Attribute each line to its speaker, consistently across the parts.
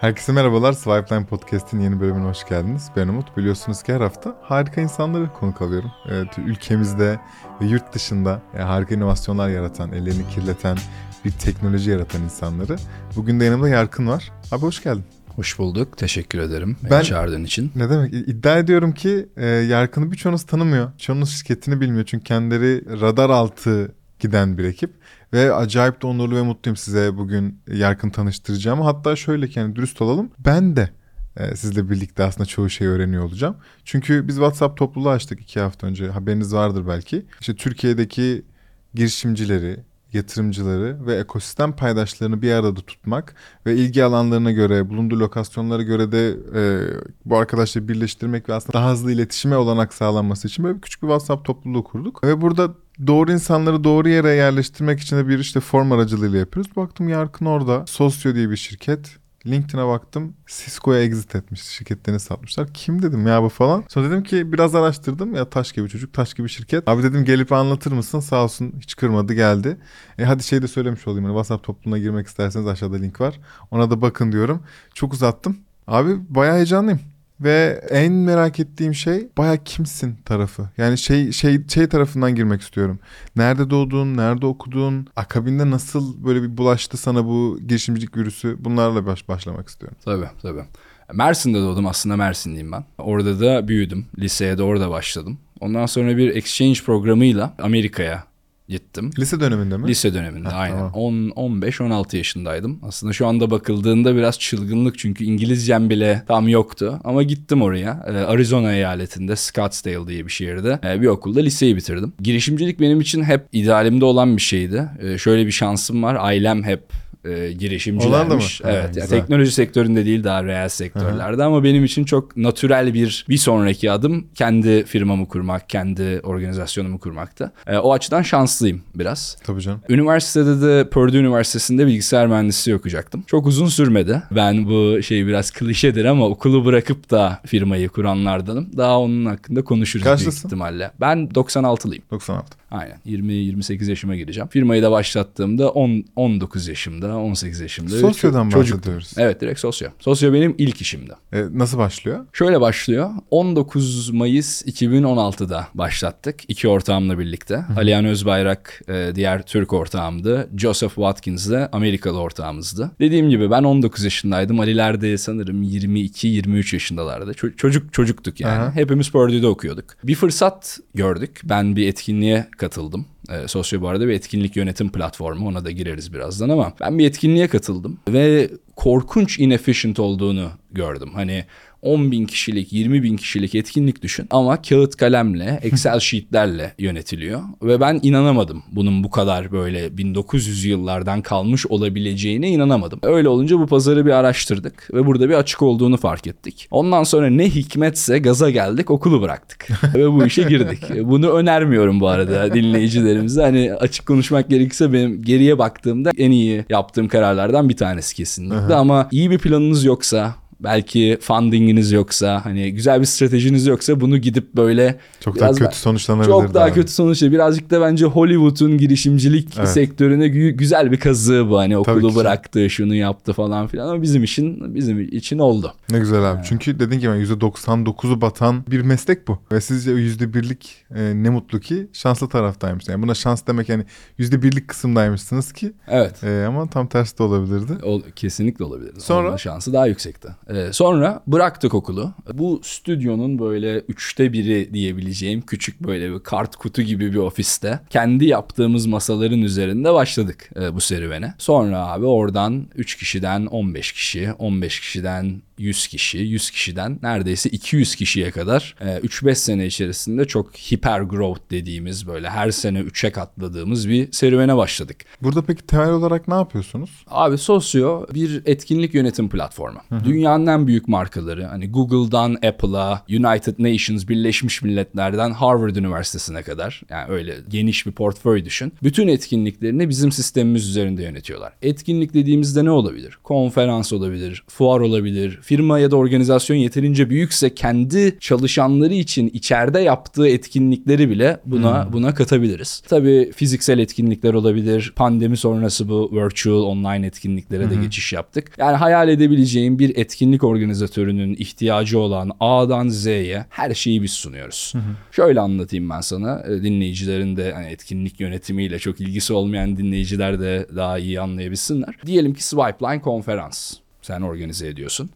Speaker 1: Herkese merhabalar. Swipeline Podcast'in yeni bölümüne hoş geldiniz. Ben Umut. Biliyorsunuz ki her hafta harika insanları konuk alıyorum. Evet, ülkemizde ve yurt dışında yani harika inovasyonlar yaratan, ellerini kirleten bir teknoloji yaratan insanları. Bugün de yanımda Yarkın var. Abi hoş geldin.
Speaker 2: Hoş bulduk. Teşekkür ederim beni
Speaker 1: Ben-
Speaker 2: çağırdığın için.
Speaker 1: Ne demek? İddia ediyorum ki e, Yarkın'ı birçoğunuz tanımıyor. Çoğunuz şirketini bilmiyor. Çünkü kendileri radar altı giden bir ekip. Ve acayip de onurlu ve mutluyum size bugün Yarkın tanıştıracağım. Hatta şöyle ki yani dürüst olalım. Ben de e, sizle birlikte aslında çoğu şeyi öğreniyor olacağım. Çünkü biz WhatsApp topluluğu açtık iki hafta önce. Haberiniz vardır belki. İşte Türkiye'deki girişimcileri, yatırımcıları ve ekosistem paydaşlarını bir arada tutmak ve ilgi alanlarına göre, bulunduğu lokasyonlara göre de e, bu arkadaşları birleştirmek ve aslında daha hızlı iletişime olanak sağlanması için böyle bir küçük bir WhatsApp topluluğu kurduk. Ve burada doğru insanları doğru yere yerleştirmek için de bir işte form aracılığıyla yapıyoruz. Baktım Yarkın orada. Sosyo diye bir şirket. LinkedIn'e baktım. Cisco'ya exit etmiş. Şirketlerini satmışlar. Kim dedim ya bu falan. Sonra dedim ki biraz araştırdım. Ya taş gibi çocuk, taş gibi şirket. Abi dedim gelip anlatır mısın? Sağ olsun hiç kırmadı geldi. E hadi şey de söylemiş olayım. Yani WhatsApp topluluğuna girmek isterseniz aşağıda link var. Ona da bakın diyorum. Çok uzattım. Abi bayağı heyecanlıyım. Ve en merak ettiğim şey bayağı kimsin tarafı. Yani şey şey şey tarafından girmek istiyorum. Nerede doğdun, nerede okudun, akabinde nasıl böyle bir bulaştı sana bu girişimcilik virüsü bunlarla baş, başlamak istiyorum.
Speaker 2: Tabii tabii. Mersin'de doğdum aslında Mersinliyim ben. Orada da büyüdüm. Liseye de orada başladım. Ondan sonra bir exchange programıyla Amerika'ya gittim.
Speaker 1: Lise döneminde mi?
Speaker 2: Lise döneminde
Speaker 1: Ha,
Speaker 2: aynen.
Speaker 1: tamam.
Speaker 2: 10 15 16 yaşındaydım. Aslında şu anda bakıldığında biraz çılgınlık çünkü İngilizcem bile tam yoktu ama gittim oraya. Ee, Arizona eyaletinde Scottsdale diye bir şehirde e, bir okulda liseyi bitirdim. Girişimcilik benim için hep idealimde olan bir şeydi. Ee, şöyle bir şansım var. Ailem hep e, girişimcilermiş.
Speaker 1: Mı?
Speaker 2: Evet. ya
Speaker 1: güzel.
Speaker 2: teknoloji sektöründe değil daha reel sektörlerde ama benim için çok natürel bir bir sonraki adım kendi firmamı kurmak, kendi organizasyonumu kurmaktı. E, o açıdan şanslıyım biraz.
Speaker 1: Tabii canım.
Speaker 2: Üniversitede de Purdue Üniversitesi'nde bilgisayar mühendisliği okuyacaktım. Çok uzun sürmedi. Ben bu şey biraz klişedir ama okulu bırakıp da firmayı kuranlardanım. Daha onun hakkında konuşuruz büyük
Speaker 1: Kaçlısın?
Speaker 2: ihtimalle. Ben 96'lıyım.
Speaker 1: 96.
Speaker 2: Aynen. 20-28 yaşıma gireceğim. Firmayı da başlattığımda 10, 19 yaşımda, 18 yaşımda.
Speaker 1: Sosyo'dan
Speaker 2: Çocuktum.
Speaker 1: bahsediyoruz.
Speaker 2: Evet direkt sosyo. Sosyo benim ilk işimdi.
Speaker 1: E, nasıl başlıyor?
Speaker 2: Şöyle başlıyor. 19 Mayıs 2016'da başlattık. iki ortağımla birlikte. Alihan Özbayrak e, diğer Türk ortağımdı. Joseph Watkins de Amerikalı ortağımızdı. Dediğim gibi ben 19 yaşındaydım. Aliler de sanırım 22-23 yaşındalardı. Ço- çocuk çocuktuk yani.
Speaker 1: Aha.
Speaker 2: Hepimiz Purdue'de okuyorduk. Bir fırsat gördük. Ben bir etkinliğe katıldım. E, Sosyo bu arada bir etkinlik yönetim platformu. Ona da gireriz birazdan ama ben bir etkinliğe katıldım ve korkunç inefficient olduğunu gördüm. Hani 10 bin kişilik, 20 bin kişilik etkinlik düşün ama kağıt kalemle, Excel sheetlerle yönetiliyor. Ve ben inanamadım bunun bu kadar böyle 1900 yıllardan kalmış olabileceğine inanamadım. Öyle olunca bu pazarı bir araştırdık ve burada bir açık olduğunu fark ettik. Ondan sonra ne hikmetse gaza geldik, okulu bıraktık ve bu işe girdik. Bunu önermiyorum bu arada dinleyicilerimize. Hani açık konuşmak gerekirse benim geriye baktığımda en iyi yaptığım kararlardan bir tanesi kesinlikle. Ama iyi bir planınız yoksa belki fundinginiz yoksa hani güzel bir stratejiniz yoksa bunu gidip böyle
Speaker 1: Çok daha kötü sonuçlanabilir.
Speaker 2: çok daha
Speaker 1: abi.
Speaker 2: kötü sonuçta birazcık da bence Hollywood'un girişimcilik
Speaker 1: Evet.
Speaker 2: sektörüne gü- güzel bir kazığı bu hani okulu
Speaker 1: ki.
Speaker 2: bıraktı şunu yaptı falan filan ama bizim için bizim için oldu.
Speaker 1: Ne güzel abi. Çünkü dediğin gibi %99'u batan bir meslek bu. Ve sizce o %1'lik e, ne mutlu ki şanslı taraftaymış. Yani buna şans demek yani %1'lik kısımdaymışsınız ki
Speaker 2: Evet.
Speaker 1: e, ama tam tersi de olabilirdi.
Speaker 2: O, kesinlikle olabilirdi.
Speaker 1: Sonra?
Speaker 2: Olma şansı daha yüksekti. Ee, sonra bıraktık okulu. Bu stüdyonun böyle üçte biri diyebileceğim küçük böyle bir kart kutu gibi bir ofiste kendi yaptığımız masaların üzerinde başladık e, bu serüvene. Sonra abi oradan 3 kişiden 15 kişi, 15 kişiden 100 kişi, 100 kişiden neredeyse 200 kişiye kadar e, 3-5 sene içerisinde çok hiper growth dediğimiz böyle her sene 3'e katladığımız bir serüvene başladık.
Speaker 1: Burada peki temel olarak ne yapıyorsunuz?
Speaker 2: Abi Sosyo bir etkinlik yönetim platformu. Dünyanın dünyanın en büyük markaları hani Google'dan Apple'a, United Nations, Birleşmiş Milletler'den Harvard Üniversitesi'ne kadar yani öyle geniş bir portföy düşün. Bütün etkinliklerini bizim sistemimiz üzerinde yönetiyorlar. Etkinlik dediğimizde ne olabilir? Konferans olabilir, fuar olabilir, firma ya da organizasyon yeterince büyükse kendi çalışanları için içeride yaptığı etkinlikleri bile buna buna katabiliriz. Tabii fiziksel etkinlikler olabilir. Pandemi sonrası bu virtual online etkinliklere de geçiş yaptık. Yani hayal edebileceğim bir etkinlik organizatörünün ihtiyacı olan A'dan Z'ye her şeyi biz sunuyoruz. Şöyle anlatayım ben sana. E, Dinleyicilerin de hani etkinlik yönetimiyle çok ilgisi olmayan dinleyiciler de daha iyi anlayabilsinler. Diyelim ki Swipeline konferans. Sen organize ediyorsun.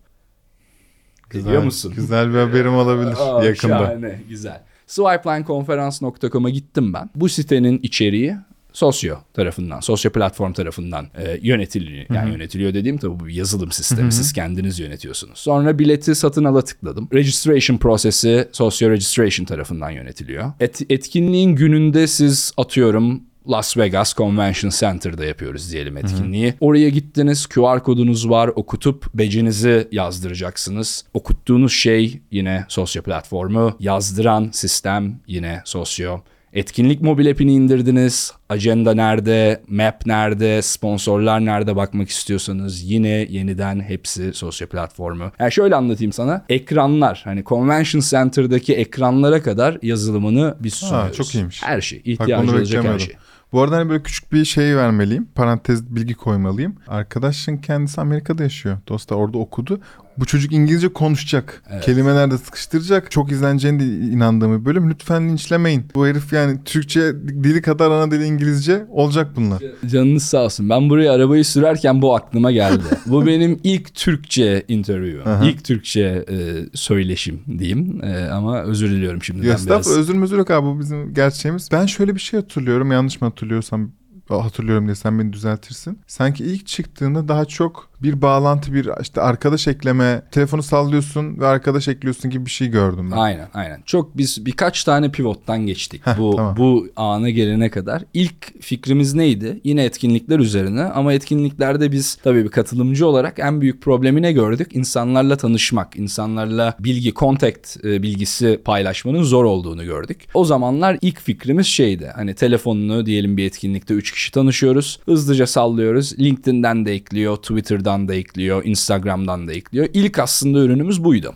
Speaker 2: Geliyor musun?
Speaker 1: Güzel bir haberim olabilir
Speaker 2: Aa,
Speaker 1: yakında.
Speaker 2: Şahane, güzel. Swipelineconference.com'a gittim ben. Bu sitenin içeriği Sosyo tarafından, Sosyo platform tarafından e, yönetiliyor. Yani yönetiliyor dediğim tabii bu bir yazılım sistemi. Siz kendiniz yönetiyorsunuz. Sonra bileti satın ala tıkladım. Registration prosesi Sosyo Registration tarafından yönetiliyor. Et- etkinliğin gününde siz atıyorum Las Vegas Convention Center'da yapıyoruz diyelim etkinliği. Oraya gittiniz, QR kodunuz var. Okutup becinizi yazdıracaksınız. Okuttuğunuz şey yine sosyo platformu. Yazdıran sistem yine sosyo. Etkinlik mobil app'ini indirdiniz. Ajenda nerede, map nerede, sponsorlar nerede bakmak istiyorsanız yine yeniden hepsi sosyo platformu. Yani şöyle anlatayım sana. Ekranlar hani Convention Center'daki ekranlara kadar yazılımını biz sunuyoruz.
Speaker 1: çok iyiymiş.
Speaker 2: Her şey. İhtiyacı olacak her şey.
Speaker 1: Bu arada hani böyle küçük bir şey vermeliyim. Parantez bilgi koymalıyım. Arkadaşın kendisi Amerika'da yaşıyor. Dosta orada okudu. Bu çocuk İngilizce konuşacak. Kelimeler de sıkıştıracak. Çok izleneceğine de inandığım bir bölüm. Lütfen linçlemeyin. Bu herif yani Türkçe dili kadar ana dili İngilizce olacak bunlar.
Speaker 2: Canınız sağ olsun. Ben buraya arabayı sürerken bu aklıma geldi. bu benim ilk Türkçe interview'um.
Speaker 1: Aha.
Speaker 2: ilk Türkçe e, söyleşim diyeyim. E, ama özür diliyorum şimdiden
Speaker 1: Ya
Speaker 2: biraz.
Speaker 1: özür mözür yok abi bu bizim gerçeğimiz. Ben şöyle bir şey hatırlıyorum yanlış mı hatırlıyorsam hatırlıyorum diye sen beni düzeltirsin. Sanki ilk çıktığında daha çok bir bağlantı bir işte arkadaş ekleme telefonu sallıyorsun ve arkadaş ekliyorsun gibi bir şey gördüm ben.
Speaker 2: Aynen aynen. Çok biz birkaç tane pivottan geçtik.
Speaker 1: Heh,
Speaker 2: bu
Speaker 1: tamam.
Speaker 2: bu ana gelene kadar. İlk fikrimiz neydi? Yine etkinlikler üzerine ama etkinliklerde biz tabii bir katılımcı olarak en büyük problemi ne gördük? İnsanlarla tanışmak, insanlarla bilgi, contact e, bilgisi paylaşmanın zor olduğunu gördük. O zamanlar ilk fikrimiz şeydi. Hani telefonunu diyelim bir etkinlikte 3 kişi tanışıyoruz. Hızlıca sallıyoruz. LinkedIn'den de ekliyor, Twitter'dan da ekliyor, Instagram'dan da ekliyor. İlk aslında ürünümüz buydu.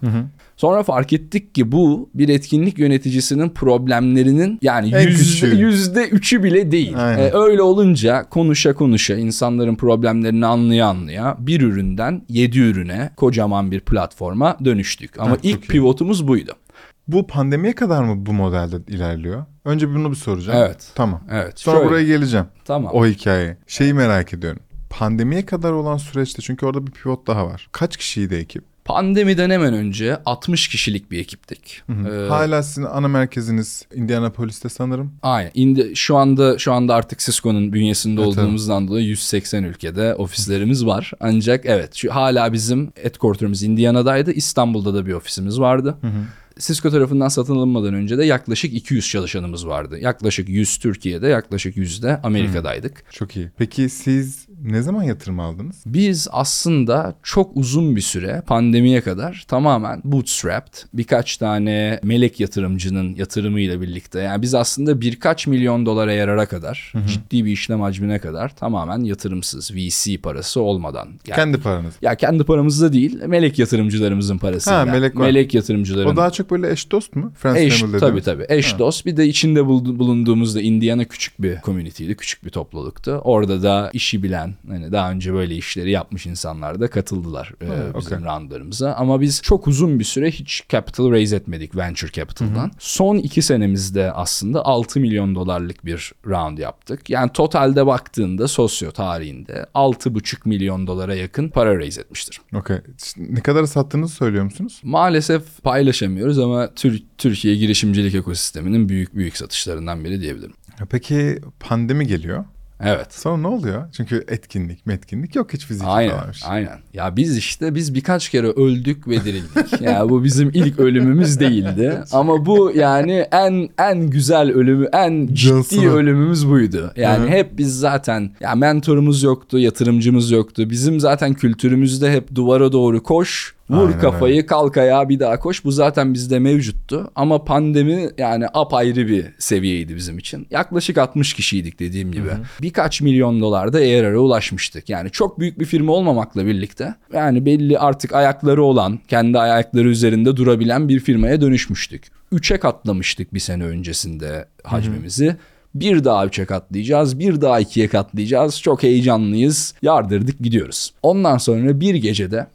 Speaker 2: Sonra fark ettik ki bu bir etkinlik yöneticisinin problemlerinin yani
Speaker 1: En
Speaker 2: yüzde,
Speaker 1: küçüğü.
Speaker 2: yüzde üçü bile değil.
Speaker 1: Aynen.
Speaker 2: Ee, öyle olunca konuşa konuşa insanların problemlerini anlaya anlaya bir üründen yedi ürüne kocaman bir platforma dönüştük. Ama
Speaker 1: Ha,
Speaker 2: ilk
Speaker 1: iyi.
Speaker 2: pivotumuz buydu.
Speaker 1: Bu pandemiye kadar mı bu modelde ilerliyor? Önce bunu bir soracağım.
Speaker 2: Evet.
Speaker 1: Tamam.
Speaker 2: Evet.
Speaker 1: Sonra
Speaker 2: şöyle.
Speaker 1: buraya geleceğim.
Speaker 2: Tamam.
Speaker 1: O hikaye. Şeyi merak ediyorum. Pandemiye kadar olan süreçte çünkü orada bir pivot daha var. Kaç kişiydi ekip?
Speaker 2: Pandemiden hemen önce 60 kişilik bir ekiptik. Ee,
Speaker 1: Hala sizin ana merkeziniz Indianapolis'te sanırım.
Speaker 2: Aynen. İndi, şu anda şu anda artık Cisco'nun bünyesinde
Speaker 1: Evet,
Speaker 2: olduğumuzdan dolayı 180 ülkede ofislerimiz var. Ancak evet şu hala bizim headquarter'ımız Indiana'daydı. İstanbul'da da bir ofisimiz vardı. Cisco tarafından satın alınmadan önce de yaklaşık 200 çalışanımız vardı. Yaklaşık 100 Türkiye'de, yaklaşık 100 de Amerika'daydık.
Speaker 1: Çok iyi. Peki siz ne zaman yatırım aldınız?
Speaker 2: Biz aslında çok uzun bir süre pandemiye kadar tamamen bootstrapped birkaç tane melek yatırımcının yatırımıyla birlikte yani biz aslında birkaç milyon dolara yarara kadar ciddi bir işlem hacmine kadar tamamen yatırımsız VC parası olmadan. Yani,
Speaker 1: Kendi paranız.
Speaker 2: ya kendi paramızda değil melek yatırımcılarımızın parasıyla.
Speaker 1: Ha, melek var.
Speaker 2: melek yatırımcıların.
Speaker 1: O daha çok böyle eş dost mu? Friends
Speaker 2: Eş,
Speaker 1: Family
Speaker 2: tabii tabii. Eş
Speaker 1: Ha.
Speaker 2: dost. Bir de içinde bulunduğumuzda Indiana küçük bir community'ydi. Küçük bir topluluktu. Orada da işi bilen, hani daha önce böyle işleri yapmış insanlar da katıldılar e,
Speaker 1: Ha,
Speaker 2: bizim
Speaker 1: okey.
Speaker 2: roundlarımıza. Ama biz çok uzun bir süre hiç capital raise etmedik venture capital'dan. Son iki senemizde aslında 6 milyon dolarlık bir round yaptık. Yani totalde baktığında sosyo tarihinde 6,5 milyon dolara yakın para raise etmiştir.
Speaker 1: Okey. Şimdi Ne kadar sattığınızı söylüyor musunuz?
Speaker 2: Maalesef paylaşamıyoruz ama Tür- Türkiye girişimcilik ekosisteminin büyük büyük satışlarından biri diyebilirim.
Speaker 1: Peki pandemi geliyor.
Speaker 2: Evet.
Speaker 1: Sonra ne oluyor? Çünkü etkinlik metkinlik yok hiç fiziki
Speaker 2: Aynen,
Speaker 1: falan
Speaker 2: aynen. Ya biz işte biz birkaç kere öldük ve dirildik. ya bu bizim ilk ölümümüz değildi. Ama bu yani en en güzel ölümü, en ciddi ölümümüz buydu. Yani hep biz zaten ya mentorumuz yoktu, yatırımcımız yoktu. Bizim zaten kültürümüzde hep duvara doğru koş, Vur
Speaker 1: Aynen
Speaker 2: kafayı kalk ayağa bir daha koş. Bu zaten bizde mevcuttu. Ama pandemi yani apayrı bir seviyeydi bizim için. Yaklaşık 60 kişiydik dediğim gibi. Birkaç milyon dolar da ARR'a ulaşmıştık. Yani çok büyük bir firma olmamakla birlikte yani belli artık ayakları olan, kendi ayakları üzerinde durabilen bir firmaya dönüşmüştük. 3'e katlamıştık bir sene öncesinde hacmimizi. Bir daha üçe katlayacağız, bir daha ikiye katlayacağız. Çok heyecanlıyız. Yardırdık gidiyoruz. Ondan sonra bir gecede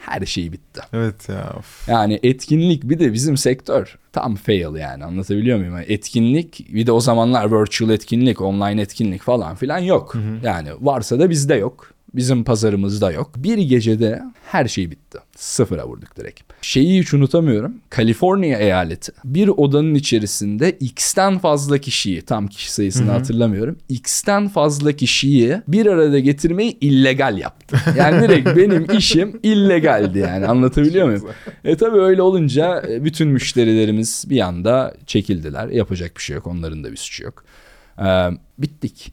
Speaker 2: her şey bitti.
Speaker 1: Evet ya. of.
Speaker 2: Yani etkinlik bir de bizim sektör tam fail yani anlatabiliyor muyum? Yani etkinlik bir de o zamanlar virtual etkinlik, online etkinlik falan filan yok. Yani varsa da bizde yok. Bizim pazarımızda yok. Bir gecede her şey bitti. Sıfıra vurduk direkt. Şeyi hiç unutamıyorum. Kaliforniya eyaleti bir odanın içerisinde X'ten fazla kişiyi tam kişi sayısını hatırlamıyorum. X'ten fazla kişiyi bir arada getirmeyi illegal yaptı. Yani direkt benim işim illegaldi yani anlatabiliyor muyum? E tabii öyle olunca e, bütün müşterilerimiz bir anda çekildiler. Yapacak bir şey yok. Onların da bir suçu yok. Ee, bittik.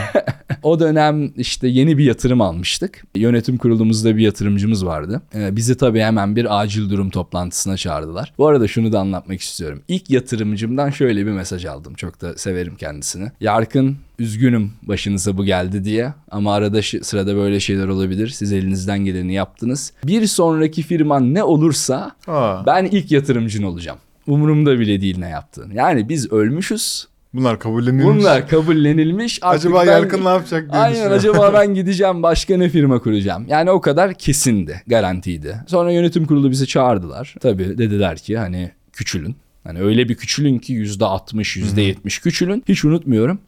Speaker 2: o dönem işte yeni bir yatırım almıştık. Yönetim kurulumuzda bir yatırımcımız vardı. Ee, bizi tabii hemen bir acil durum toplantısına çağırdılar. Bu arada şunu da anlatmak istiyorum. İlk yatırımcımdan şöyle bir mesaj aldım. Çok da severim kendisini. Yarkın üzgünüm başınıza bu geldi diye ama arada sırada böyle şeyler olabilir. Siz elinizden geleni yaptınız. Bir sonraki firman ne olursa
Speaker 1: Aa,
Speaker 2: ben ilk yatırımcın olacağım. Umurumda bile değil ne yaptığın. Yani biz ölmüşüz.
Speaker 1: Bunlar kabullenilmiş.
Speaker 2: Bunlar kabullenilmiş. Artık
Speaker 1: Acaba
Speaker 2: ben-
Speaker 1: Yarkın ne yapacak diye
Speaker 2: Aynen acaba ben gideceğim başka ne firma kuracağım. Yani o kadar kesindi, garantiydi. Sonra yönetim kurulu bizi çağırdılar. Tabii dediler ki hani küçülün. Hani öyle bir küçülün ki yüzde altmış, yüzde yetmiş küçülün. Hiç unutmuyorum.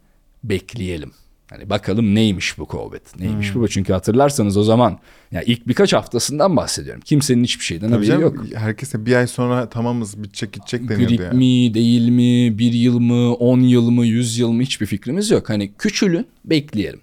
Speaker 2: Bekleyelim. Hani bakalım neymiş bu Covid? Neymiş bu? Çünkü hatırlarsanız o zaman ya ilk birkaç haftasından bahsediyorum. Kimsenin hiçbir şeyden
Speaker 1: Tabii
Speaker 2: haberi
Speaker 1: canım,
Speaker 2: yok.
Speaker 1: herkese bir ay sonra tamamız bitecek gidecek deniyordu
Speaker 2: Grip
Speaker 1: yani.
Speaker 2: mi değil mi bir yıl mı 10 yıl mı 100 yıl mı hiçbir fikrimiz yok. Hani küçülün bekleyelim.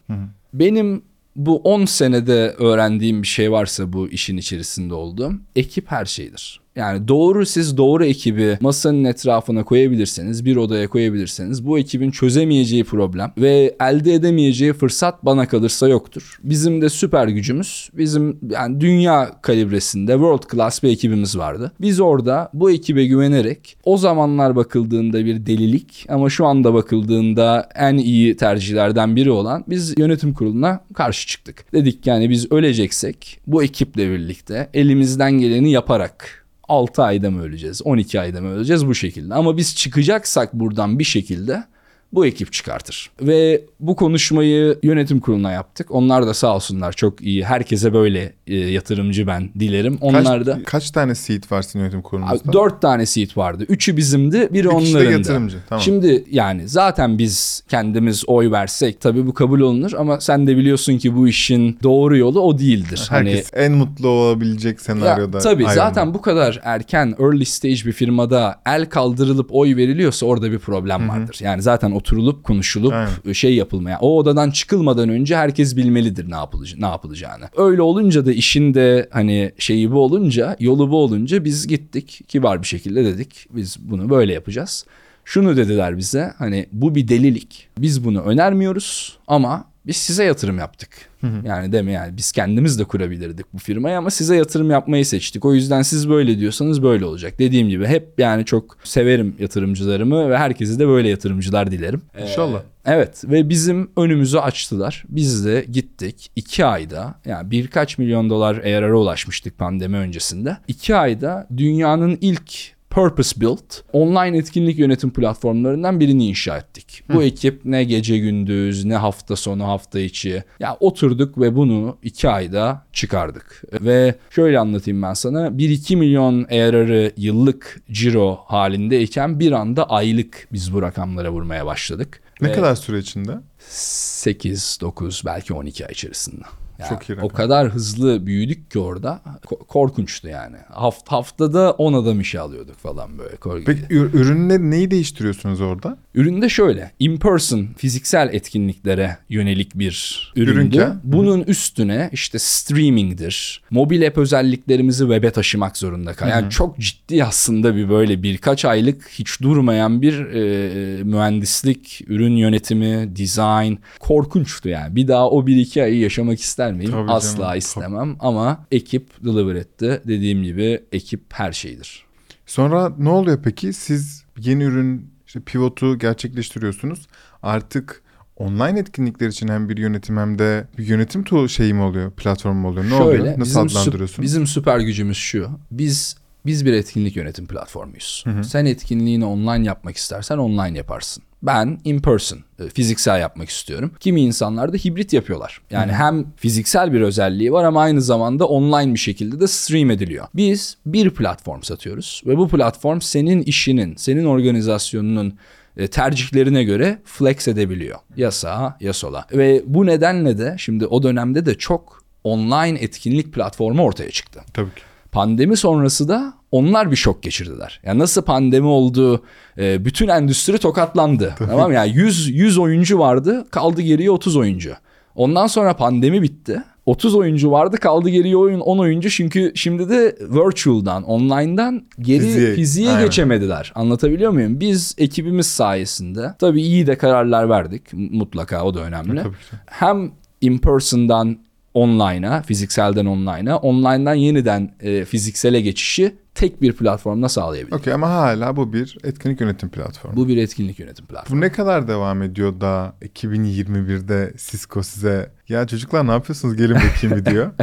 Speaker 2: Benim bu 10 senede öğrendiğim bir şey varsa bu işin içerisinde olduğum ekip her şeydir. Yani doğru siz doğru ekibi masanın etrafına koyabilirseniz, bir odaya koyabilirseniz bu ekibin çözemeyeceği problem ve elde edemeyeceği fırsat bana kalırsa yoktur. Bizim de süper gücümüz bizim yani dünya kalibresinde world class bir ekibimiz vardı. Biz orada bu ekibe güvenerek o zamanlar bakıldığında bir delilik ama şu anda bakıldığında en iyi tercihlerden biri olan biz yönetim kuruluna karşı çıktık. Dedik yani biz öleceksek bu ekiple birlikte elimizden geleni yaparak 6 ayda mı öleceğiz, 12 ayda mı öleceğiz bu şekilde. Ama biz çıkacaksak buradan bir şekilde bu ekip çıkartır. Ve bu konuşmayı yönetim kuruluna yaptık. Onlar da sağ olsunlar çok iyi. Herkese böyle e, yatırımcı ben dilerim. Onlar
Speaker 1: kaç,
Speaker 2: da
Speaker 1: kaç tane seat var sizin yönetim kurulunuzda?
Speaker 2: dört tane seat vardı. Üçü bizimdi, biri
Speaker 1: Bir kişi de
Speaker 2: onların
Speaker 1: yatırımcı, tamam.
Speaker 2: Şimdi yani zaten biz kendimiz oy versek tabii bu kabul olunur ama sen de biliyorsun ki bu işin doğru yolu o değildir. Hani
Speaker 1: Herkes en mutlu olabilecek senaryoda.
Speaker 2: ya, tabii
Speaker 1: ayrılmalı.
Speaker 2: zaten bu kadar erken early stage bir firmada el kaldırılıp oy veriliyorsa orada bir problem vardır. Yani zaten oturulup konuşulup
Speaker 1: Aynen.
Speaker 2: şey yapılmaya. O odadan çıkılmadan önce herkes bilmelidir ne yapılaca- ne yapılacağını. Öyle olunca da işin de hani şeyi bu olunca, yolu bu olunca biz gittik kibar bir şekilde dedik. Biz bunu böyle yapacağız. Şunu dediler bize hani bu bir delilik. Biz bunu önermiyoruz ama biz size yatırım yaptık. Yani deme yani biz kendimiz de kurabilirdik bu firmayı ama size yatırım yapmayı seçtik. O yüzden siz böyle diyorsanız böyle olacak. Dediğim gibi hep yani çok severim yatırımcılarımı ve herkese de böyle yatırımcılar dilerim.
Speaker 1: İnşallah.
Speaker 2: Ee, evet ve bizim önümüzü açtılar. Biz de gittik iki ayda yani birkaç milyon dolar ARR'a ulaşmıştık pandemi öncesinde. İki ayda dünyanın ilk purpose built online etkinlik yönetim platformlarından birini inşa ettik. Bu ekip ne gece gündüz ne hafta sonu hafta içi ya oturduk ve bunu iki ayda çıkardık. Ve şöyle anlatayım ben sana 1-2 milyon ARR'ı yıllık ciro halindeyken bir anda aylık biz bu rakamlara vurmaya başladık.
Speaker 1: Ne
Speaker 2: Ve-
Speaker 1: kadar süre içinde?
Speaker 2: 8, 9 belki 12 ay içerisinde. Yani
Speaker 1: Çok iyi
Speaker 2: o
Speaker 1: rakam.
Speaker 2: kadar hızlı büyüdük ki orada ko- korkunçtu yani. Haft haftada 10 adam işe alıyorduk falan böyle. Kor-
Speaker 1: Peki ür- ürünle neyi değiştiriyorsunuz orada?
Speaker 2: Üründe şöyle in person fiziksel etkinliklere yönelik bir üründü.
Speaker 1: Ürünken?
Speaker 2: Bunun üstüne işte streamingdir, mobil app özelliklerimizi web'e taşımak zorunda kal. Yani çok ciddi aslında bir böyle birkaç aylık hiç durmayan bir e, mühendislik, ürün yönetimi, design korkunçtu yani. Bir daha o bir iki ayı yaşamak ister ister miyim?
Speaker 1: Tabii
Speaker 2: Asla
Speaker 1: canım,
Speaker 2: istemem ama ekip deliver etti. Dediğim gibi ekip her şeydir.
Speaker 1: Sonra ne oluyor peki? Siz yeni ürün işte pivotu gerçekleştiriyorsunuz. Artık online etkinlikler için hem bir yönetim hem de bir yönetim tool şeyi mi oluyor? Platform mu oluyor? Ne oluyor? Nasıl
Speaker 2: bizim, süp-
Speaker 1: adlandırıyorsun?
Speaker 2: bizim süper gücümüz şu. Biz biz bir etkinlik yönetim platformuyuz. Sen etkinliğini online yapmak istersen online yaparsın. Ben in person, e, fiziksel yapmak istiyorum. Kimi insanlar da hibrit yapıyorlar. Yani hem fiziksel bir özelliği var ama aynı zamanda online bir şekilde de stream ediliyor. Biz bir platform satıyoruz ve bu platform senin işinin, senin organizasyonunun e, tercihlerine göre flex edebiliyor. Ya sağa ya sola. Ve bu nedenle de şimdi o dönemde de çok online etkinlik platformu ortaya çıktı.
Speaker 1: Tabii ki.
Speaker 2: Pandemi sonrası da onlar bir şok geçirdiler. Yani nasıl pandemi oldu, e, bütün endüstri tokatlandı. tamam mı? yani 100 100 oyuncu vardı, kaldı geriye 30 oyuncu. Ondan sonra pandemi bitti. 30 oyuncu vardı, kaldı geriye oyun 10 oyuncu. Çünkü şimdi de virtual'dan, online'dan geri
Speaker 1: Fiziğe,
Speaker 2: fiziğe,
Speaker 1: aynen.
Speaker 2: geçemediler. Anlatabiliyor muyum? Biz ekibimiz sayesinde tabii iyi de kararlar verdik. Mutlaka o da önemli.
Speaker 1: Tabii ki.
Speaker 2: Hem in person'dan online'a, fizikselden online'a, online'dan yeniden e, fiziksele geçişi tek bir platformda sağlayabildik.
Speaker 1: Okey ama hala bu bir etkinlik yönetim platformu.
Speaker 2: Bu bir etkinlik yönetim platformu.
Speaker 1: Bu ne kadar devam ediyor da 2021'de Cisco size ya çocuklar ne yapıyorsunuz gelin bakayım diyor.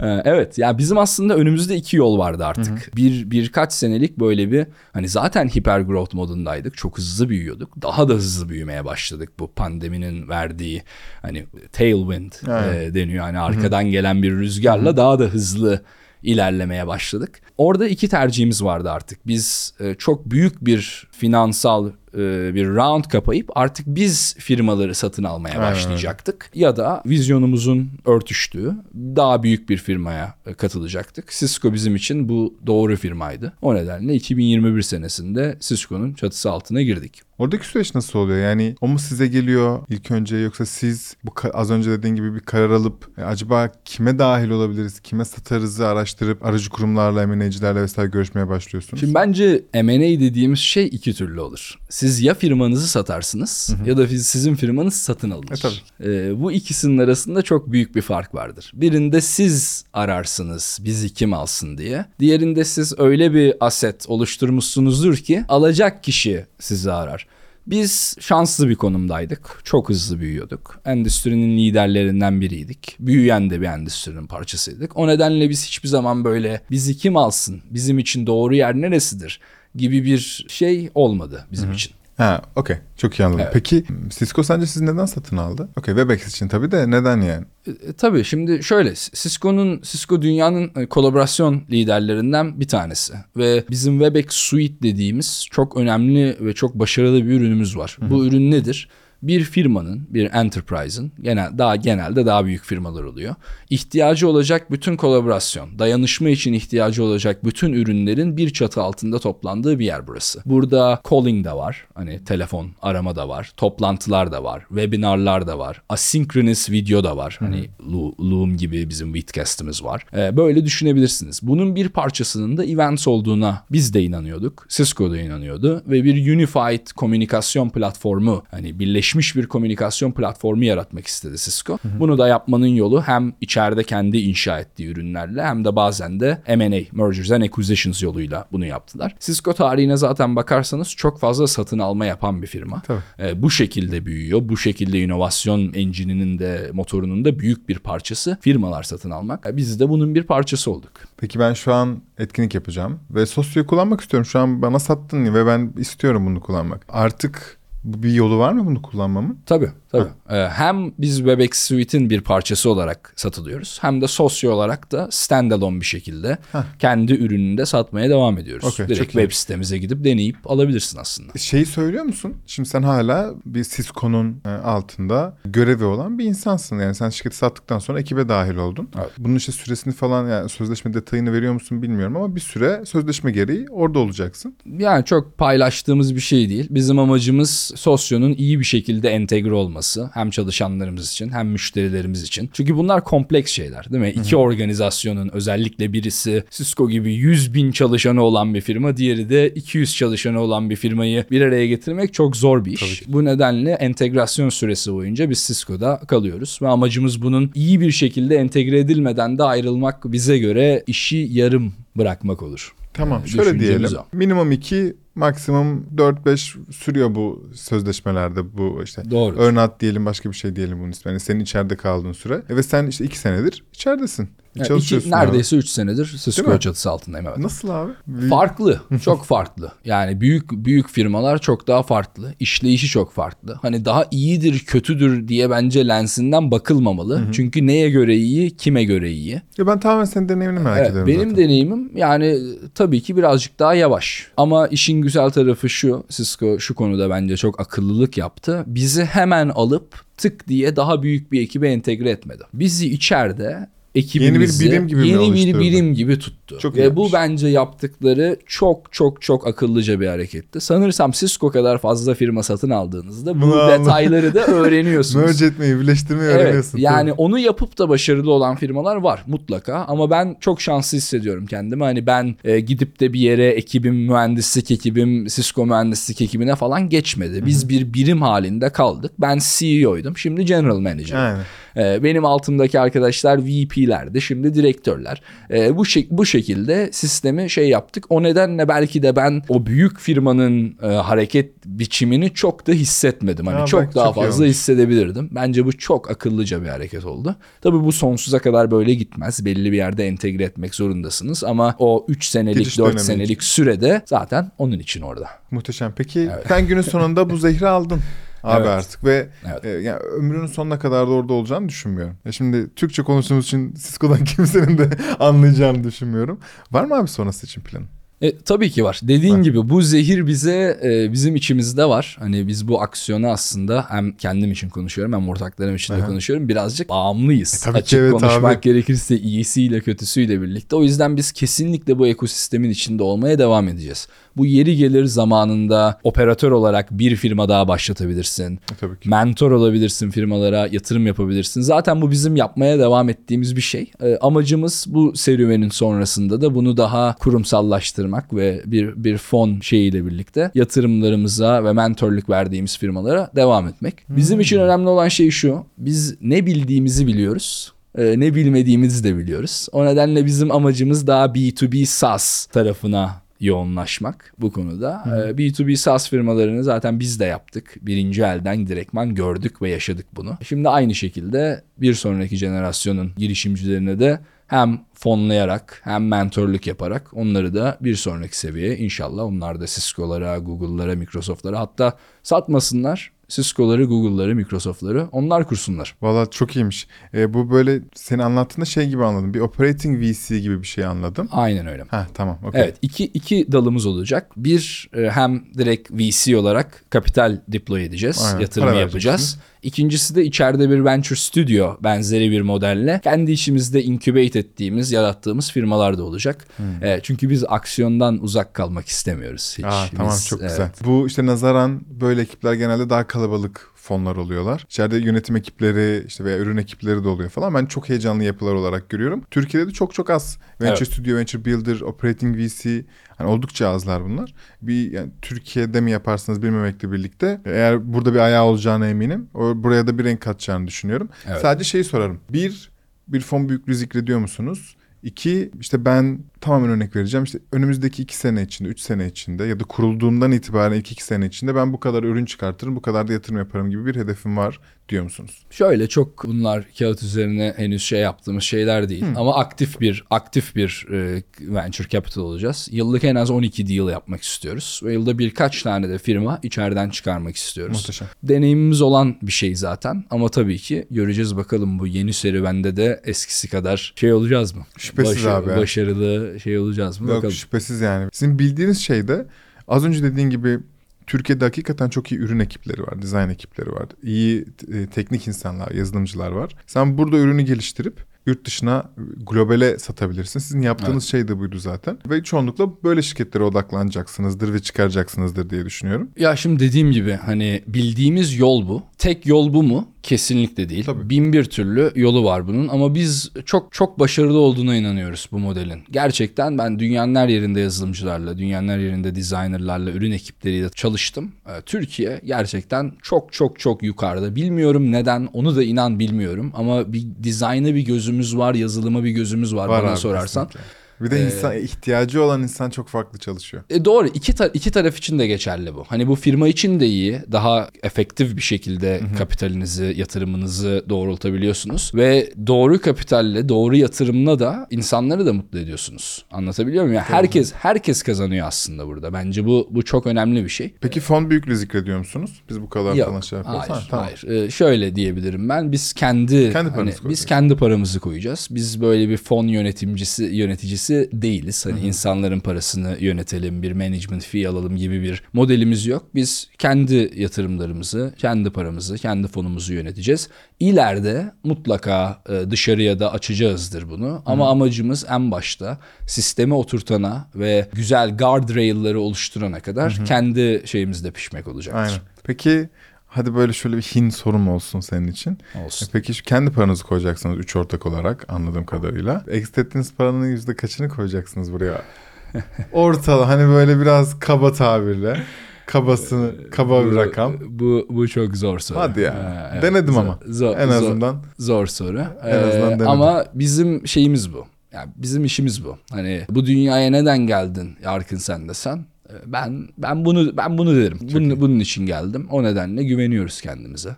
Speaker 2: Ee, Evet ya bizim aslında önümüzde iki yol vardı artık. Bir birkaç senelik böyle bir hani zaten hiper growth modundaydık. Çok hızlı büyüyorduk. Daha da hızlı büyümeye başladık bu pandeminin verdiği hani tailwind
Speaker 1: Evet.
Speaker 2: e, deniyor. Hani arkadan gelen bir rüzgarla daha da hızlı ilerlemeye başladık. Orada iki tercihimiz vardı artık. Biz e, çok büyük bir finansal e, bir round kapayıp artık biz firmaları satın almaya
Speaker 1: Aynen
Speaker 2: başlayacaktık. Ya da vizyonumuzun örtüştüğü daha büyük bir firmaya e, katılacaktık. Cisco bizim için bu doğru firmaydı. O nedenle 2021 senesinde Cisco'nun çatısı altına girdik.
Speaker 1: Oradaki süreç nasıl oluyor? Yani o mu size geliyor ilk önce yoksa siz bu az önce dediğin gibi bir karar alıp e, acaba kime dahil olabiliriz, kime satarızı araştırıp aracı kurumlarla, M&A'cilerle vesaire görüşmeye başlıyorsunuz?
Speaker 2: Şimdi bence M&A dediğimiz şey iki türlü olur. Siz ya firmanızı satarsınız ya da sizin firmanız satın alınır.
Speaker 1: E, tabii.
Speaker 2: Ee, bu ikisinin arasında çok büyük bir fark vardır. Birinde siz ararsınız bizi kim alsın diye. Diğerinde siz öyle bir aset oluşturmuşsunuzdur ki alacak kişi sizi arar. Biz şanslı bir konumdaydık. Çok hızlı büyüyorduk. Endüstrinin liderlerinden biriydik. Büyüyen de bir endüstrinin parçasıydık. O nedenle biz hiçbir zaman böyle bizi kim alsın, bizim için doğru yer neresidir gibi bir şey olmadı bizim için.
Speaker 1: Ha, okey. Çok iyi anladım.
Speaker 2: Evet.
Speaker 1: Peki Cisco sence sizi neden satın aldı? Okey, Webex için tabii de neden yani?
Speaker 2: E, tabii şimdi şöyle Cisco'nun Cisco dünyanın e, kolaborasyon liderlerinden bir tanesi ve bizim Webex Suite dediğimiz çok önemli ve çok başarılı bir ürünümüz var. Bu ürün nedir? Bir firmanın, bir enterprise'ın genel daha genelde daha büyük firmalar oluyor. İhtiyacı olacak bütün kolaborasyon, dayanışma için ihtiyacı olacak bütün ürünlerin bir çatı altında toplandığı bir yer burası. Burada calling da var. Hani telefon arama da var. Toplantılar da var. Webinarlar da var. Asynchronous video da var. Hani Lo- Loom gibi bizim Vidcast'ımız var. Ee, böyle düşünebilirsiniz. Bunun bir parçasının da events olduğuna biz de inanıyorduk. Cisco da inanıyordu ve bir unified komünikasyon platformu hani birleşmiş bir komünikasyon platformu yaratmak istedi Cisco. Bunu da yapmanın yolu hem içeride kendi inşa ettiği ürünlerle hem de bazen de M&A, Mergers and Acquisitions yoluyla bunu yaptılar. Cisco tarihine zaten bakarsanız çok fazla satın alma yapan bir firma.
Speaker 1: Tabii.
Speaker 2: Ee, bu şekilde büyüyor. Bu şekilde inovasyon engine'inin de motorunun da büyük bir parçası firmalar satın almak. Ee, Biz de bunun bir parçası olduk.
Speaker 1: Peki ben şu an etkinlik yapacağım ve Sosyo'yu kullanmak istiyorum. Şu an bana sattın ve ben istiyorum bunu kullanmak. Artık bir yolu var mı bunu kullanmamın?
Speaker 2: Tabii tabii. Ee, hem biz Webex Suite'in bir parçası olarak satılıyoruz hem de sosyo olarak da standalone bir şekilde kendi ürününü de satmaya devam ediyoruz.
Speaker 1: Okey,
Speaker 2: Direkt
Speaker 1: çok iyi.
Speaker 2: web sitemize gidip deneyip alabilirsin aslında.
Speaker 1: Şeyi söylüyor musun? Şimdi sen hala bir Cisco'nun e, altında görevi olan bir insansın. Yani sen şirketi sattıktan sonra ekibe dahil oldun.
Speaker 2: Evet.
Speaker 1: Bunun işte süresini falan yani sözleşme detayını veriyor musun bilmiyorum ama bir süre sözleşme gereği orada olacaksın.
Speaker 2: Yani çok paylaştığımız bir şey değil. Bizim amacımız Sosyonun iyi bir şekilde entegre olması hem çalışanlarımız için hem müşterilerimiz için. Çünkü bunlar kompleks şeyler değil mi? İki organizasyonun özellikle birisi Cisco gibi 100 bin çalışanı olan bir firma diğeri de 200 çalışanı olan bir firmayı bir araya getirmek çok zor bir iş. Bu nedenle entegrasyon süresi boyunca biz Cisco'da kalıyoruz ve amacımız bunun iyi bir şekilde entegre edilmeden de ayrılmak bize göre işi yarım bırakmak olur.
Speaker 1: Tamam şöyle diyelim.
Speaker 2: o.
Speaker 1: Minimum 2 maksimum 4-5 sürüyor bu sözleşmelerde bu işte.
Speaker 2: Doğru.
Speaker 1: Earnout diyelim başka bir şey diyelim bunun ismi. Yani senin içeride kaldığın süre. E ve sen işte 2 senedir içeridesin.
Speaker 2: Yani
Speaker 1: Çalışıyorsun.
Speaker 2: iki, neredeyse 3 senedir Cisco çatısı altındayım evet.
Speaker 1: Nasıl abi? Bir-
Speaker 2: Farklı, çok farklı. Yani büyük büyük firmalar çok daha farklı. İşleyişi çok farklı. Hani daha iyidir, kötüdür diye bence lensinden bakılmamalı. Çünkü neye göre iyi, kime göre iyi.
Speaker 1: Ya ben tamamen senin deneyimini merak
Speaker 2: Evet,
Speaker 1: ediyorum
Speaker 2: benim
Speaker 1: zaten.
Speaker 2: deneyimim yani tabii ki birazcık daha yavaş. Ama işin güzel tarafı şu, Cisco şu konuda bence çok akıllılık yaptı. Bizi hemen alıp tık diye daha büyük bir ekibe entegre etmedi. Bizi içeride ekibimizi
Speaker 1: birim gibi
Speaker 2: yeni bir birim gibi tuttu.
Speaker 1: Çok
Speaker 2: Ve bu bence yaptıkları çok çok çok akıllıca bir hareketti. Sanırsam Cisco kadar fazla firma satın aldığınızda bu
Speaker 1: Bunu anladım.
Speaker 2: detayları da öğreniyorsunuz.
Speaker 1: Merge etmeyi, birleştirmeyi
Speaker 2: Evet,
Speaker 1: öğreniyorsun.
Speaker 2: yani
Speaker 1: Tabii.
Speaker 2: onu yapıp da başarılı olan firmalar var mutlaka ama ben çok şanslı hissediyorum kendimi. Hani ben e, gidip de bir yere ekibim, mühendislik ekibim, Cisco mühendislik ekibine falan geçmedi. Biz bir birim halinde kaldık. Ben CEO'ydum. Şimdi General Manager.
Speaker 1: Yani.
Speaker 2: Ee, benim altımdaki arkadaşlar VP'lerdi, şimdi direktörler. Ee, bu şek- bu şekilde sistemi şey yaptık. O nedenle belki de ben o büyük firmanın e, hareket biçimini çok da hissetmedim. Hani
Speaker 1: Ya
Speaker 2: çok
Speaker 1: bak,
Speaker 2: daha
Speaker 1: çok
Speaker 2: fazla hissedebilirdim. Bence bu çok akıllıca bir hareket oldu. Tabii bu sonsuza kadar böyle gitmez. Belli bir yerde entegre etmek zorundasınız ama o 3 senelik,
Speaker 1: Giriş
Speaker 2: 4
Speaker 1: dönemi
Speaker 2: senelik sürede zaten onun için orada.
Speaker 1: Muhteşem. Peki sen günün sonunda bu zehri aldın. Abi
Speaker 2: Evet.
Speaker 1: artık ve
Speaker 2: Evet.
Speaker 1: e, yani ömrünün sonuna kadar da orada olacağını düşünmüyorum. Ya şimdi Türkçe konuştuğumuz için Cisco'dan kimsenin de anlayacağını düşünmüyorum. Var mı abi sonrası için planın?
Speaker 2: E, tabii ki var. Dediğin
Speaker 1: Var.
Speaker 2: gibi bu zehir bize e, bizim içimizde var. Hani biz bu aksiyonu aslında hem kendim için konuşuyorum hem ortaklarım için de
Speaker 1: Aha.
Speaker 2: konuşuyorum. Birazcık bağımlıyız.
Speaker 1: E, tabii ki
Speaker 2: Açık
Speaker 1: evet
Speaker 2: konuşmak
Speaker 1: abi.
Speaker 2: gerekirse iyisiyle kötüsüyle birlikte. O yüzden biz kesinlikle bu ekosistemin içinde olmaya devam edeceğiz. Bu yeri gelir zamanında operatör olarak bir firma daha başlatabilirsin.
Speaker 1: E, tabii ki.
Speaker 2: Mentor olabilirsin firmalara, yatırım yapabilirsin. Zaten bu bizim yapmaya devam ettiğimiz bir şey. Ee, amacımız bu serüvenin sonrasında da bunu daha kurumsallaştırmak ve bir bir fon şeyiyle birlikte yatırımlarımıza ve mentorluk verdiğimiz firmalara devam etmek. Bizim için önemli olan şey şu. Biz ne bildiğimizi biliyoruz. e, Ne bilmediğimizi de biliyoruz. O nedenle bizim amacımız daha B2B SaaS tarafına yoğunlaşmak bu konuda. Ee, B2B SaaS firmalarını zaten biz de yaptık. Birinci elden direktman gördük ve yaşadık bunu. Şimdi aynı şekilde bir sonraki jenerasyonun girişimcilerine de hem fonlayarak hem mentorluk yaparak onları da bir sonraki seviyeye inşallah onlar da Cisco'lara, Google'lara, Microsoft'lara hatta satmasınlar. Cisco'ları, Google'ları, Microsoft'ları onlar kursunlar.
Speaker 1: Valla çok iyiymiş. E, bu böyle senin anlattığında şey gibi anladım. Bir operating VC gibi bir şey anladım.
Speaker 2: Aynen öyle.
Speaker 1: Ha tamam. okey.
Speaker 2: Evet iki, iki dalımız olacak. Bir e, hem direkt VC olarak kapital deploy edeceğiz.
Speaker 1: Aynen,
Speaker 2: Yatırımı
Speaker 1: para
Speaker 2: yapacağız. İkincisi de içeride bir venture studio benzeri bir modelle kendi işimizde incubate ettiğimiz, yarattığımız firmalar da olacak. E, çünkü biz aksiyondan uzak kalmak istemiyoruz hiç.
Speaker 1: Aa, tamam
Speaker 2: Biz,
Speaker 1: çok
Speaker 2: evet,
Speaker 1: güzel. Bu işte nazaran böyle ekipler genelde daha kalabalık fonlar oluyorlar. İçeride yönetim ekipleri işte veya ürün ekipleri de oluyor falan. Ben çok heyecanlı yapılar olarak görüyorum. Türkiye'de de çok çok az. Venture
Speaker 2: Evet.
Speaker 1: Studio, Venture Builder, Operating VC hani oldukça azlar bunlar. Bir yani Türkiye'de mi yaparsınız bilmemekle birlikte eğer burada bir ayağı olacağına eminim. O, buraya da bir renk katacağını düşünüyorum.
Speaker 2: Evet.
Speaker 1: Sadece şeyi sorarım. Bir, bir fon büyüklüğü zikrediyor musunuz? İki, işte ben tamamen örnek vereceğim. İşte önümüzdeki iki sene içinde, üç sene içinde ya da kurulduğumdan itibaren ilk iki sene içinde ben bu kadar ürün çıkartırım, bu kadar da yatırım yaparım gibi bir hedefim var diyor musunuz?
Speaker 2: Şöyle çok bunlar kağıt üzerine henüz şey yaptığımız şeyler değil ama aktif bir aktif bir e, venture capital olacağız. Yıllık en az 12 deal yapmak istiyoruz ve yılda birkaç tane de firma içeriden çıkarmak istiyoruz.
Speaker 1: Muhteşem.
Speaker 2: Deneyimimiz olan bir şey zaten ama tabii ki göreceğiz bakalım bu yeni serüvende de eskisi kadar şey olacağız mı?
Speaker 1: Şüphesiz abi.
Speaker 2: Başarılı şey olacağız mı?
Speaker 1: Yok
Speaker 2: bakalım.
Speaker 1: şüphesiz yani. Sizin bildiğiniz şey de az önce dediğin gibi Türkiye'de hakikaten çok iyi ürün ekipleri var, dizayn ekipleri var. iyi e, teknik insanlar, yazılımcılar var. Sen burada ürünü geliştirip yurt dışına globale satabilirsin. Sizin yaptığınız şey de buydu zaten. Ve çoğunlukla böyle şirketlere odaklanacaksınızdır ve çıkaracaksınızdır diye düşünüyorum.
Speaker 2: Ya şimdi dediğim gibi hani bildiğimiz yol bu. Tek yol bu mu? Kesinlikle değil.
Speaker 1: Tabii.
Speaker 2: Bin bir türlü yolu var bunun ama biz çok çok başarılı olduğuna inanıyoruz bu modelin. Gerçekten ben dünyanın her yerinde yazılımcılarla, dünyanın her yerinde designerlarla, ürün ekipleriyle çalıştım. Ee, Türkiye gerçekten çok çok çok yukarıda. Bilmiyorum neden onu da inan bilmiyorum ama bir dizayna bir gözümüz var, yazılıma bir gözümüz var,
Speaker 1: Var
Speaker 2: bana
Speaker 1: abi,
Speaker 2: sorarsan.
Speaker 1: kesinlikle. Bir de insan ihtiyacı olan insan çok farklı çalışıyor.
Speaker 2: E doğru iki, ta- iki taraf için de geçerli bu. Hani bu firma için de iyi. Daha efektif bir şekilde kapitalinizi, yatırımınızı doğrultabiliyorsunuz. Ve doğru kapitalle, doğru yatırımla da insanları da mutlu ediyorsunuz. Anlatabiliyor muyum? Yani herkes herkes kazanıyor aslında burada. Bence bu bu çok önemli bir şey.
Speaker 1: Peki fon büyüklüğü zikrediyor musunuz? Biz bu kadar falan
Speaker 2: Yok,
Speaker 1: şey yapıyoruz.
Speaker 2: hayır,
Speaker 1: Ha, tamam.
Speaker 2: hayır. Ee, şöyle diyebilirim ben. Biz kendi,
Speaker 1: Kendi
Speaker 2: hani, biz kendi paramızı koyacağız. Biz böyle bir fon yönetimcisi yöneticisi değiliz. Hani insanların parasını yönetelim, bir management fee alalım gibi bir modelimiz yok. Biz kendi yatırımlarımızı, kendi paramızı, kendi fonumuzu yöneteceğiz. İleride mutlaka e, dışarıya da açacağızdır bunu. Ama amacımız en başta sisteme oturtana ve güzel guardrail'ları oluşturana kadar kendi şeyimizde pişmek olacaktır.
Speaker 1: Aynen. Peki hadi böyle şöyle bir hin sorum olsun senin için.
Speaker 2: Olsun.
Speaker 1: E Peki şu kendi paranızı koyacaksınız üç ortak olarak anladığım kadarıyla. Exit ettiğiniz paranın yüzde kaçını koyacaksınız buraya? Ortala hani böyle biraz kaba tabirle. Kabasını, kaba bir
Speaker 2: Bu-
Speaker 1: rakam.
Speaker 2: Bu bu çok zor soru.
Speaker 1: Hadi ya.
Speaker 2: Ha, evet.
Speaker 1: Denedim
Speaker 2: Zor-
Speaker 1: ama.
Speaker 2: Zor,
Speaker 1: En azından.
Speaker 2: zor soru.
Speaker 1: En azından denedim.
Speaker 2: Ama bizim şeyimiz bu. Yani bizim işimiz bu. Hani bu dünyaya neden geldin Yarkın sen de sen? Ee, Ben ben bunu ben bunu derim. Bunun, bunun için geldim. O nedenle güveniyoruz kendimize.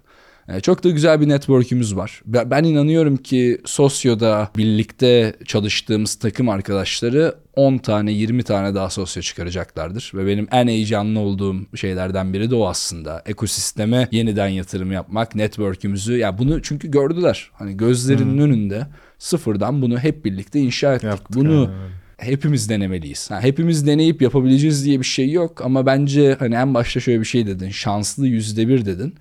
Speaker 2: Ee, Çok da güzel bir network'ümüz var. Ben inanıyorum ki Sosyo'da birlikte çalıştığımız takım arkadaşları 10 tane 20 tane daha sosyo çıkaracaklardır. Ve benim en heyecanlı olduğum şeylerden biri de o aslında. Ekosisteme yeniden yatırım yapmak, network'ümüzü. Ya bunu çünkü gördüler. Hani gözlerinin önünde sıfırdan bunu hep birlikte inşa ettik.
Speaker 1: Yaptık,
Speaker 2: bunu
Speaker 1: öyle.
Speaker 2: Hepimiz denemeliyiz. Ha, hepimiz deneyip yapabileceğiz diye bir şey yok ama bence hani en başta şöyle bir şey dedin. Şanslı yüzde bir dedin.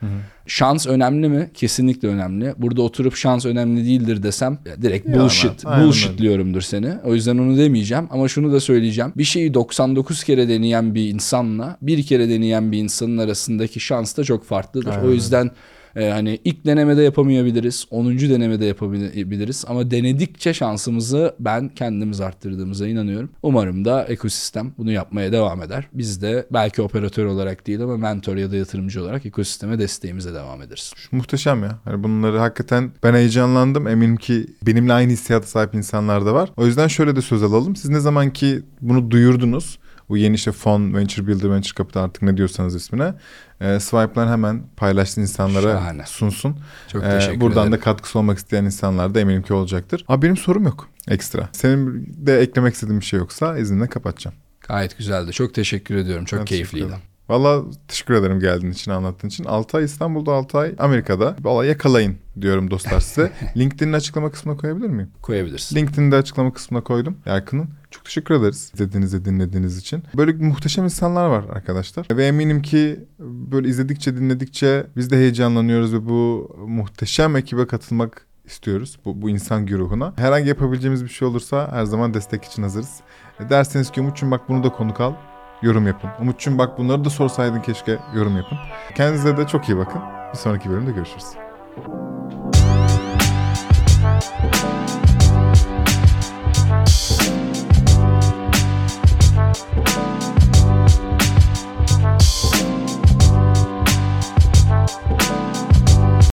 Speaker 2: Şans önemli mi? Kesinlikle önemli. Burada oturup şans önemli değildir desem ya direkt
Speaker 1: Yalan,
Speaker 2: bullshit.
Speaker 1: aynen
Speaker 2: bullshit diyorumdur seni. O yüzden onu demeyeceğim ama şunu da söyleyeceğim. Bir şeyi 99 kere deneyen bir insanla bir kere deneyen bir insanın arasındaki şans da çok farklıdır.
Speaker 1: Aynen
Speaker 2: o yüzden e, hani ilk denemede yapamayabiliriz. 10. denemede yapabiliriz ama denedikçe şansımızı ben kendimiz arttırdığımıza inanıyorum. Umarım da ekosistem bunu yapmaya devam eder. Biz de belki operatör olarak değil ama mentor ya da yatırımcı olarak ekosisteme desteğimize devam ederiz.
Speaker 1: Muhteşem ya. Hani bunları hakikaten ben heyecanlandım. Eminim ki benimle aynı hissiyata sahip insanlar da var. O yüzden şöyle de söz alalım. Siz ne zaman ki bunu duyurdunuz. Bu yeni işte fon, venture builder, venture capital artık ne diyorsanız ismine. E, Swipe'lar hemen paylaştığı insanlara
Speaker 2: Şahane.
Speaker 1: sunsun.
Speaker 2: Çok
Speaker 1: E,
Speaker 2: teşekkür
Speaker 1: buradan
Speaker 2: ederim.
Speaker 1: da katkısı olmak isteyen insanlar da eminim ki olacaktır. Abi benim sorum yok ekstra. Senin de eklemek istediğin bir şey yoksa izninle kapatacağım.
Speaker 2: Gayet güzeldi. Çok teşekkür ediyorum. Çok
Speaker 1: Ben
Speaker 2: keyifliydi.
Speaker 1: Valla teşekkür ederim geldiğin için, anlattığın için. 6 ay İstanbul'da, 6 ay Amerika'da. Valla yakalayın diyorum dostlar size. LinkedIn'in açıklama kısmına koyabilir miyim?
Speaker 2: Koyabilirsin.
Speaker 1: LinkedIn'de açıklama kısmına koydum. Yarkın'ın. Çok teşekkür ederiz izlediğiniz dinlediğiniz için. Böyle muhteşem insanlar var arkadaşlar. Ve eminim ki böyle izledikçe, dinledikçe biz de heyecanlanıyoruz ve bu muhteşem ekibe katılmak istiyoruz. Bu, bu insan güruhuna. Herhangi yapabileceğimiz bir şey olursa her zaman destek için hazırız. E derseniz ki Umut'cum bak bunu da konuk al. Yorum yapın. Umut'cum bak bunları da sorsaydın keşke yorum yapın. Kendinize de çok iyi bakın. Bir sonraki bölümde görüşürüz.